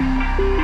Música